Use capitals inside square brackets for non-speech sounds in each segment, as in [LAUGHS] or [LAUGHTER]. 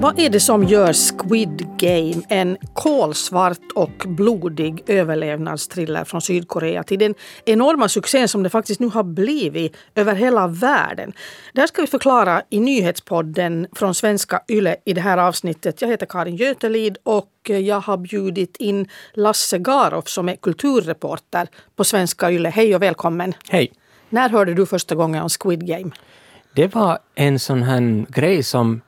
Vad är det som gör Squid Game, en kolsvart och blodig överlevnadstriller från Sydkorea till den enorma succén som det faktiskt nu har blivit över hela världen? Det här ska vi förklara i nyhetspodden från svenska YLE i det här avsnittet. Jag heter Karin Götelid och jag har bjudit in Lasse Garoff som är kulturreporter på svenska YLE. Hej och välkommen! Hej! När hörde du första gången om Squid Game? Det var en sån här grej som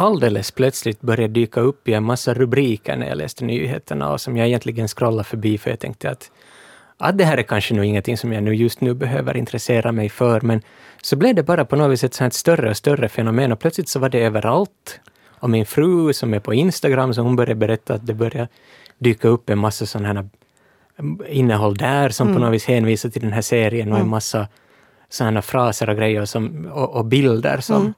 alldeles plötsligt började dyka upp i en massa rubriker när jag läste nyheterna och som jag egentligen scrollade förbi för jag tänkte att, att det här är kanske nog ingenting som jag nu just nu behöver intressera mig för, men så blev det bara på något vis ett sånt större och större fenomen och plötsligt så var det överallt. Och min fru som är på Instagram, så hon började berätta att det började dyka upp en massa sådana innehåll där som mm. på något vis hänvisar till den här serien och en mm. massa sådana fraser och grejer som, och, och bilder som mm.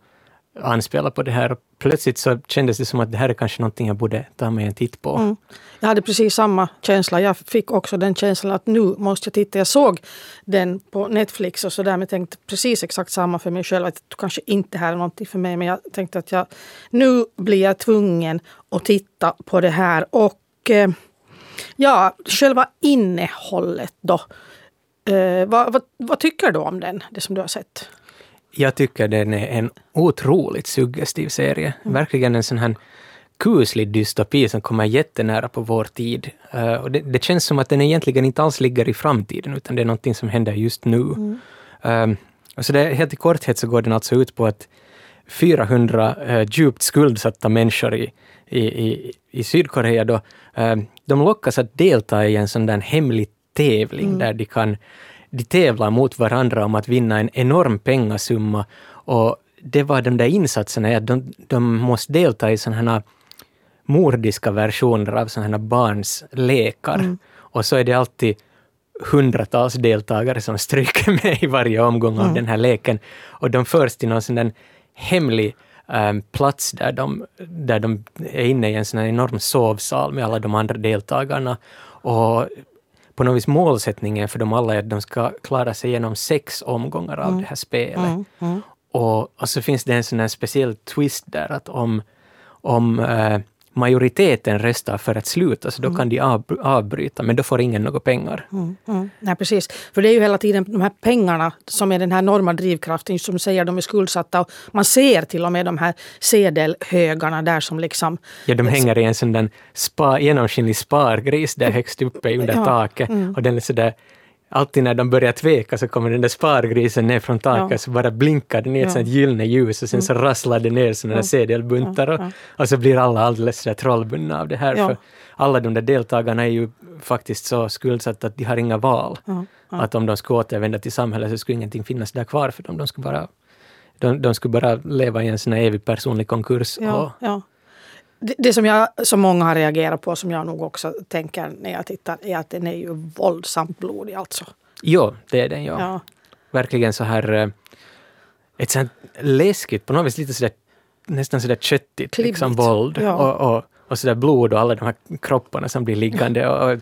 anspelar på det här. Plötsligt så kändes det som att det här är kanske någonting jag borde ta mig en titt på. Mm. Jag hade precis samma känsla. Jag fick också den känslan att nu måste jag titta. Jag såg den på Netflix och så där men tänkte precis exakt samma för mig själv. Att kanske inte här är någonting för mig men jag tänkte att jag, nu blir jag tvungen att titta på det här. Och eh, ja, själva innehållet då. Eh, vad, vad, vad, tycker du om den, det som du har sett? Jag tycker den är en otroligt suggestiv serie. Mm. Verkligen en sån här kuslig dystopi som kommer jättenära på vår tid. Uh, och det, det, känns som att den egentligen inte alls ligger i framtiden, utan det är någonting som händer just nu. Mm. Um, och så det, helt i korthet så går den alltså ut på att 400 uh, djupt skuldsatta människor i, i, i, i Sydkorea då, uh, de lockas att delta i en sån där hemlig tävling mm. där de kan de tävlar mot varandra om att vinna en enorm pengasumma. Och det var de där insatserna, att de, de måste delta i sådana här mordiska versioner av sådana här barns lekar. Mm. Och så är det alltid hundratals deltagare som stryker [LAUGHS] med i varje omgång mm. av den här leken. Och de förs till någon sån hemlig um, plats där de, där de är inne i en sån här enorm sovsal med alla de andra deltagarna. Och på något vis målsättningen för dem alla är att de ska klara sig igenom sex omgångar av mm. det här spelet. Mm. Mm. Och, och, så finns det en sån speciell twist där att om, om äh, majoriteten röstar för att sluta, så då mm. kan de av, avbryta, men då får ingen några pengar. Mm. Mm. Nej, precis. För det är ju hela tiden de här pengarna som är den här enorma drivkraften, som säger de är skuldsatta. Och man ser till och med de här sedelhögarna där som liksom... Ja, de hänger i en sån där spa, genomskinlig spargris där högst uppe under ja. taket. Mm. Och den är sådär alltid när de börjar tveka så kommer den där spargrisen ner från taket ja. så bara blinkar den i ett ja. sånt gyllene ljus och sen så mm. rasslar det ner sådana ja. sedelbuntar och, och, så blir alla alldeles sådär trollbundna av det här. För alla de där deltagarna är ju faktiskt så skuldsatta att de har inga val. Att om de skulle återvända till samhället så skulle ingenting finnas där kvar för dem. De skulle bara, de, de skulle bara leva i en sån här evig personlig konkurs. och, det, det, som, jag, som många har reagerat på, som jag nog också tänker när jag tittar, är att den är ju våldsamt blodig alltså. Jo, det är den ja. ja. Verkligen så här eh, ett sånt läskigt, på något vis lite sådär nästan sådär köttigt liksom våld. Ja. Och, och, och sådär blod och alla de här kropparna som blir liggande. Och,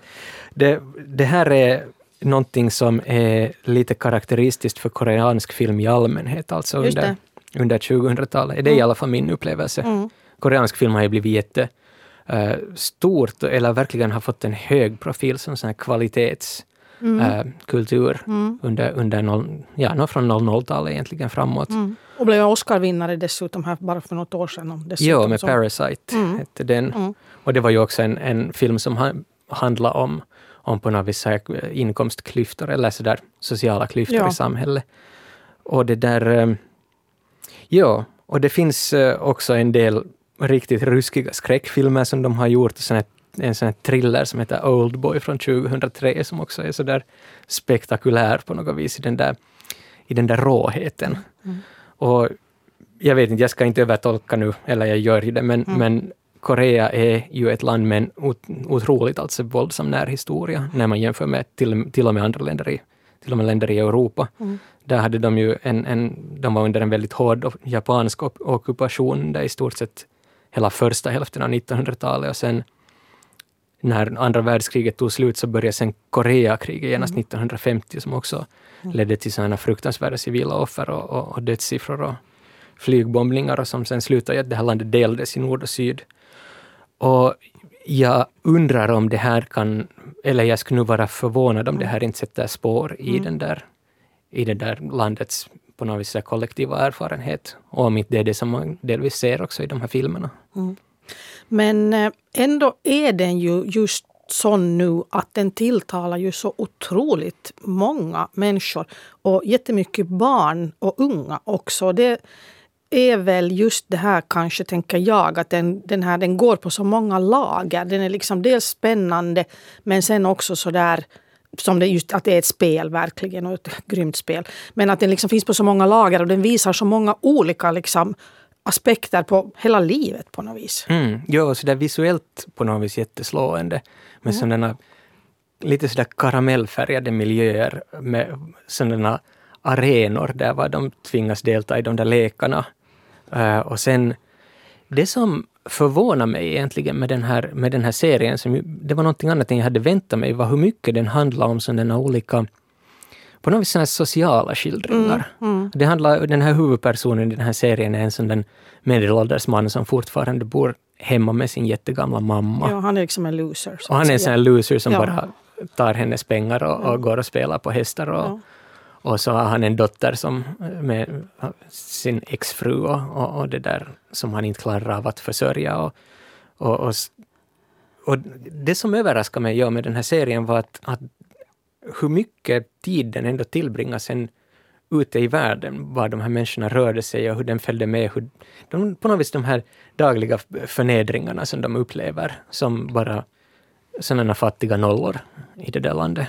det, det här är någonting som är lite karaktäristiskt för koreansk film i allmänhet, alltså under, under 2000-talet. Det är mm. i alla fall min upplevelse. Mm koreansk film har ju blivit jätte uh, stort, eller verkligen har fått en hög profil som sån kvalitetskultur mm. uh, mm. under, under noll, ja, från 00-talet egentligen framåt. Mm. Och blev Oscar-vinnare dessutom här bara för något år sedan. Ja, med Parasite mm. hette den. Mm. Och det var ju också en, en film som ha, handlade om, om på något vis inkomstklyftor eller så där, sociala klyftor ja. i samhället. Och det där... Um, ja, och det finns uh, också en del riktigt ruskiga skräckfilmer som de har gjort. Sån en sån här thriller som heter Oldboy från 2003 som också är så där spektakulär på något vis i den där, i den där råheten. Mm. Och jag vet inte, jag ska inte övertolka nu, eller jag gör det, men, mm. men Korea är ju ett land med en otroligt alltså våldsam närhistoria när man jämför med till, till och med andra länder i, till och med länder i Europa. Mm. Där hade de ju en, en, de var under en väldigt hård japansk ockupation där i stort sett hela första hälften av 1900-talet och sen när andra världskriget tog slut så började sen Koreakriget genast mm. 1950 som också mm. ledde till sådana fruktansvärda civila offer och, och, och dödssiffror och flygbombningar och som sen slutade i att det här landet delades i nord och syd. Och jag undrar om det här kan, eller jag skulle nu vara förvånad om det här inte sätter spår i, mm. den där, i det där landets på något vis kollektiva erfarenhet. Och om inte det är det som man delvis ser också i de här filmerna. Mm. Men eh, ändå är den ju just sån nu att den tilltalar ju så otroligt många människor och jättemycket barn och unga också. Det är väl just det här kanske, tänker jag, att den, den här den går på så många lager. Den är liksom dels spännande men sen också så där som det just att det är ett spel verkligen och ett grymt spel. Men att den liksom finns på så många lager och den visar så många olika liksom aspekter på hela livet på något vis. Mm, ja, så det är visuellt på något vis jätteslående. Med mm. sådana lite sådär karamellfärgade miljöer med sådana arenor där var de tvingas delta i de där lekarna. Uh, och sen det som förvånar mig egentligen med den här, med den här serien, som, det var någonting annat än jag hade väntat mig, var hur mycket den handlar om sådana olika på något vis sociala skildringar. Mm, mm. Det handlar, den här huvudpersonen i den här serien är en sån medelålders man som fortfarande bor hemma med sin jättegamla mamma. Ja, han är liksom en loser. Och han är en sån här loser som ja. bara tar hennes pengar och, och, går och spelar på hästar. Och, ja och så har han en dotter som, med sin exfru och, och, och, det där som han inte klarar av att försörja. Och, och, och, och det som överraskade mig med den här serien var att, att hur mycket tid den ändå tillbringar sen ute i världen, var de här människorna rörde sig och hur den följde med. Hur de, på något vis de här dagliga förnedringarna som de upplever som bara sådana fattiga nollor i det där landet.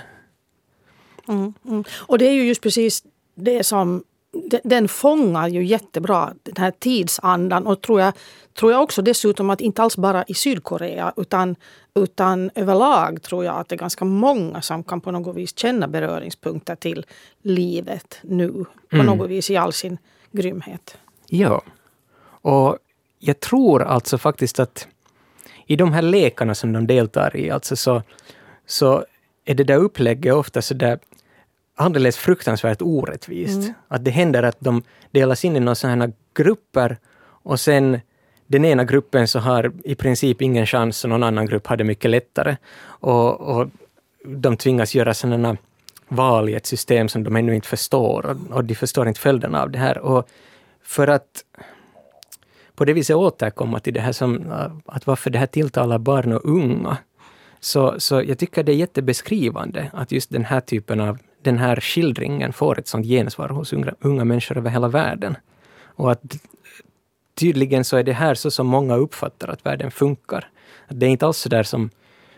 Mm, mm. Och det är ju just precis det som den fångar ju jättebra den här tidsandan och tror jag, tror jag också dessutom att inte alls bara i Sydkorea utan, utan överlag tror jag att det är ganska många som kan på något vis känna beröringspunkter till livet nu på mm. något vis i all sin grymhet. Ja, och jag tror alltså faktiskt att i de här lekarna som de deltar i, alltså så, så är det där upplägget ofta så där alldeles fruktansvärt orättvist. Mm. Att det händer att de delas in i några sådana grupper och sen den ena gruppen så har i princip ingen chans och någon annan grupp har det mycket lättare. Och, och de tvingas göra sådana val i ett system som de ännu inte förstår och, och de förstår inte följderna av det här. Och för att på det viset återkomma till det här som att varför det här tilltalar barn och unga. Så, så jag tycker det är jättebeskrivande att just den här typen av den här skildringen får ett sånt gensvar hos unga, unga människor över hela världen. Och att tydligen så är det här så som många uppfattar att världen funkar. Att det är inte alls så där som,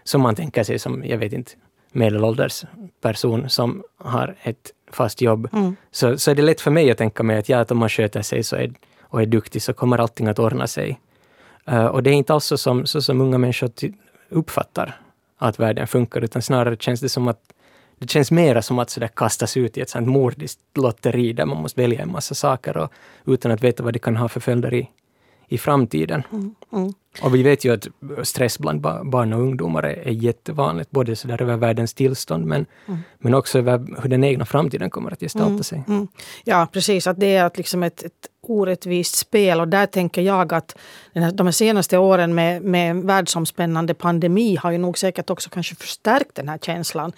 som man tänker sig som, jag vet inte, medelålders person som har ett fast jobb. Mm. Så, så är det lätt för mig att tänka mig att, ja, att om man sköter sig så är, och är duktig så kommer allting att ordna sig. Uh, och det är inte alls så som, så som unga människor uppfattar att världen funkar, utan snarare känns det som att det känns mera som att sådär kastas ut i ett sånt mordiskt lotteri där man måste välja en massa saker och, utan att veta vad det kan ha för följder i, i framtiden. Mm, mm. Och vi vet ju att stress bland barn och ungdomar är, är jättevanligt, både så där över världens tillstånd men, mm. men också över hur den egna framtiden kommer att gestalta mm, sig. Mm. Ja, precis. Att det är liksom ett, ett orättvist spel och där tänker jag att de senaste åren med, med världsomspännande pandemi har ju nog säkert också kanske förstärkt den här känslan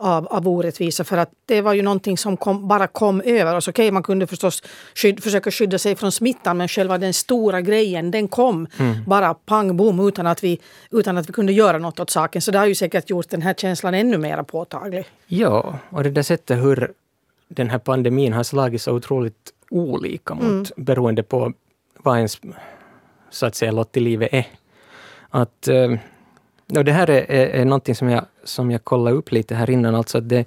av, av orättvisa. För att det var ju någonting som kom, bara kom över oss. Okej, man kunde förstås skydd, försöka skydda sig från smittan men själva den stora grejen den kom mm. bara pang bom utan att, vi, utan att vi kunde göra något åt saken. Så det har ju säkert gjort den här känslan ännu mer påtaglig. Ja, och det där sättet hur den här pandemin har slagit så otroligt olika mot, mm. beroende på vad ens så att säga lott i livet är. Att, eh, och det här är, är, är någonting som jag, som jag kollade upp lite här innan, alltså att det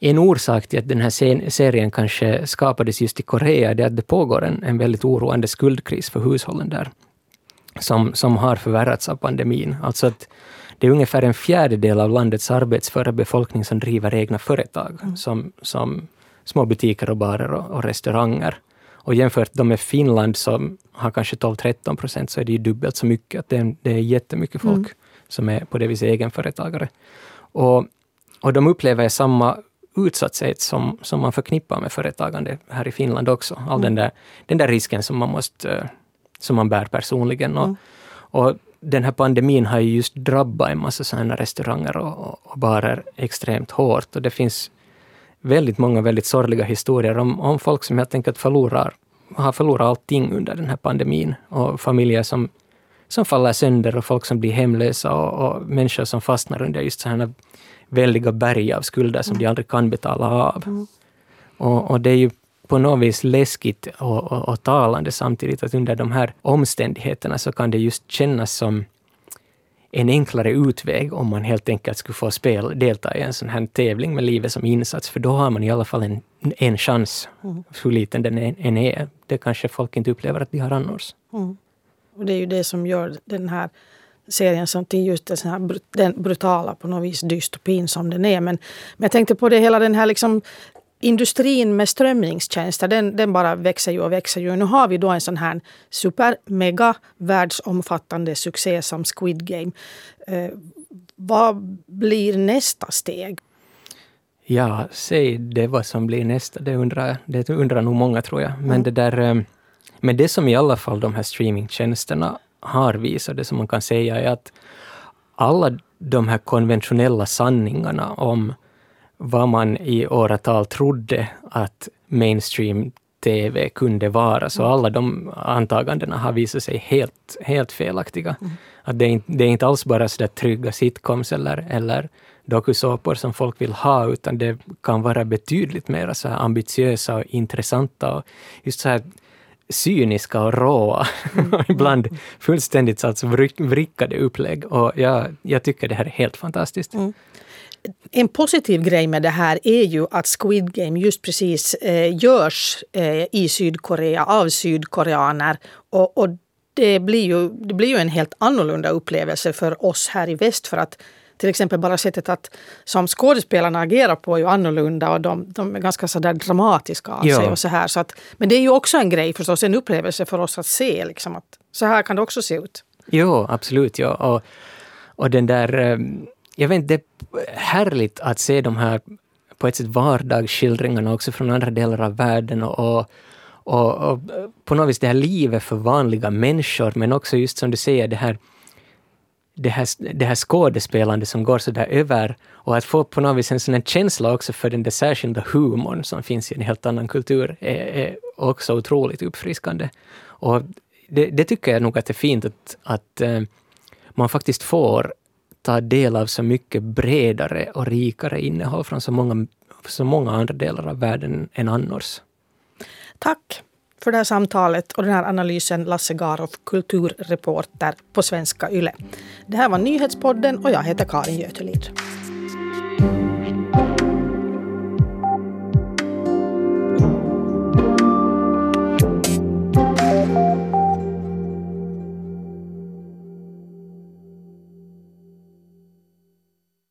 en orsak till att den här serien kanske skapades just i Korea, det är att det pågår en, en väldigt oroande skuldkris för hushållen där, som, som har förvärrats av pandemin. Alltså att det är ungefär en fjärdedel av landets arbetsföra befolkning som driver egna företag, mm. som, som små butiker och barer och, och restauranger. Och jämfört med Finland som har kanske 12-13 procent så är det ju dubbelt så mycket. Att det, är, det är jättemycket folk mm. som är på det viset egenföretagare. Och, och de upplever samma utsatthet som, som man förknippar med företagande här i Finland också. All mm. den, där, den där risken som man, måste, som man bär personligen. Och, mm. och den här pandemin har ju just drabbat en massa sådana restauranger och, och barer extremt hårt. Och det finns väldigt många väldigt sorgliga historier om, om folk som helt enkelt förlorar, har förlorat allting under den här pandemin. Och familjer som, som faller sönder och folk som blir hemlösa och, och människor som fastnar under just sådana väldiga berg av skulder som de aldrig kan betala av. Mm. Och, och, det är ju på något vis läskigt och, och, och talande samtidigt att under de här omständigheterna så kan det just kännas som en enklare utväg om man helt enkelt skulle få spel, delta i en sån här tävling med livet som insats, för då har man i alla fall en, en chans, mm. hur liten den än är. Det kanske folk inte upplever att de har annars. Mm. Och det är ju det som gör den här serien som till just den, här, den brutala på något vis dystopin som den är. Men, men jag tänkte på det hela den här liksom industrin med strömningstjänster den, den bara växer ju och växer ju. Nu har vi då en sån här super mega världsomfattande succé som Squid Game. Eh, vad blir nästa steg? Ja, säg det vad som blir nästa. Det undrar, det undrar nog många tror jag. Men, mm. det där, eh, men det som i alla fall de här streamingtjänsterna har visat, det som man kan säga är att alla de här konventionella sanningarna om vad man i åratal trodde att mainstream TV kunde vara, så alla de antagandena har visat sig helt, helt felaktiga. Mm. Att det, är inte, det är inte alls bara så trygga sitcoms eller, eller dokusåpor som folk vill ha, utan det kan vara betydligt mer så ambitiösa och intressanta och just så här cyniska och råa, mm. [LAUGHS] ibland fullständigt alltså vrickade upplägg. Och jag, jag tycker det här är helt fantastiskt. Mm en positiv grej med det här är ju att Squid Game just precis eh, görs eh, i Sydkorea av sydkoreaner. Och, och, det, blir ju, det blir ju en helt annorlunda upplevelse för oss här i väst. För att till exempel bara sättet att som skådespelarna agerar på är ju annorlunda och de, de är ganska så där dramatiska av ja. sig. Och så här. Så att, men det är ju också en grej förstås, en upplevelse för oss att se liksom att så här kan det också se ut. Jo, absolut. Ja. Och, och den där um jag vet inte, det är härligt att se de här på ett sätt vardagsskildringarna också från andra delar av världen och, och, och, och, på något vis det här livet för vanliga människor, men också just som du säger, det här det här, det här skådespelande som går så där över och att få på något vis en sån känsla också för den där särskilda humorn som finns i en helt annan kultur är, är också otroligt uppfriskande. Och det, det, tycker jag nog att det är fint att, att eh, man faktiskt får ta del av så mycket bredare och rikare innehåll från så många, så många andra delar av världen än annars. Tack för det här samtalet och den här analysen Lasse Garoff, kulturreporter på Svenska Yle. Det här var Nyhetspodden och jag heter Karin Götelid.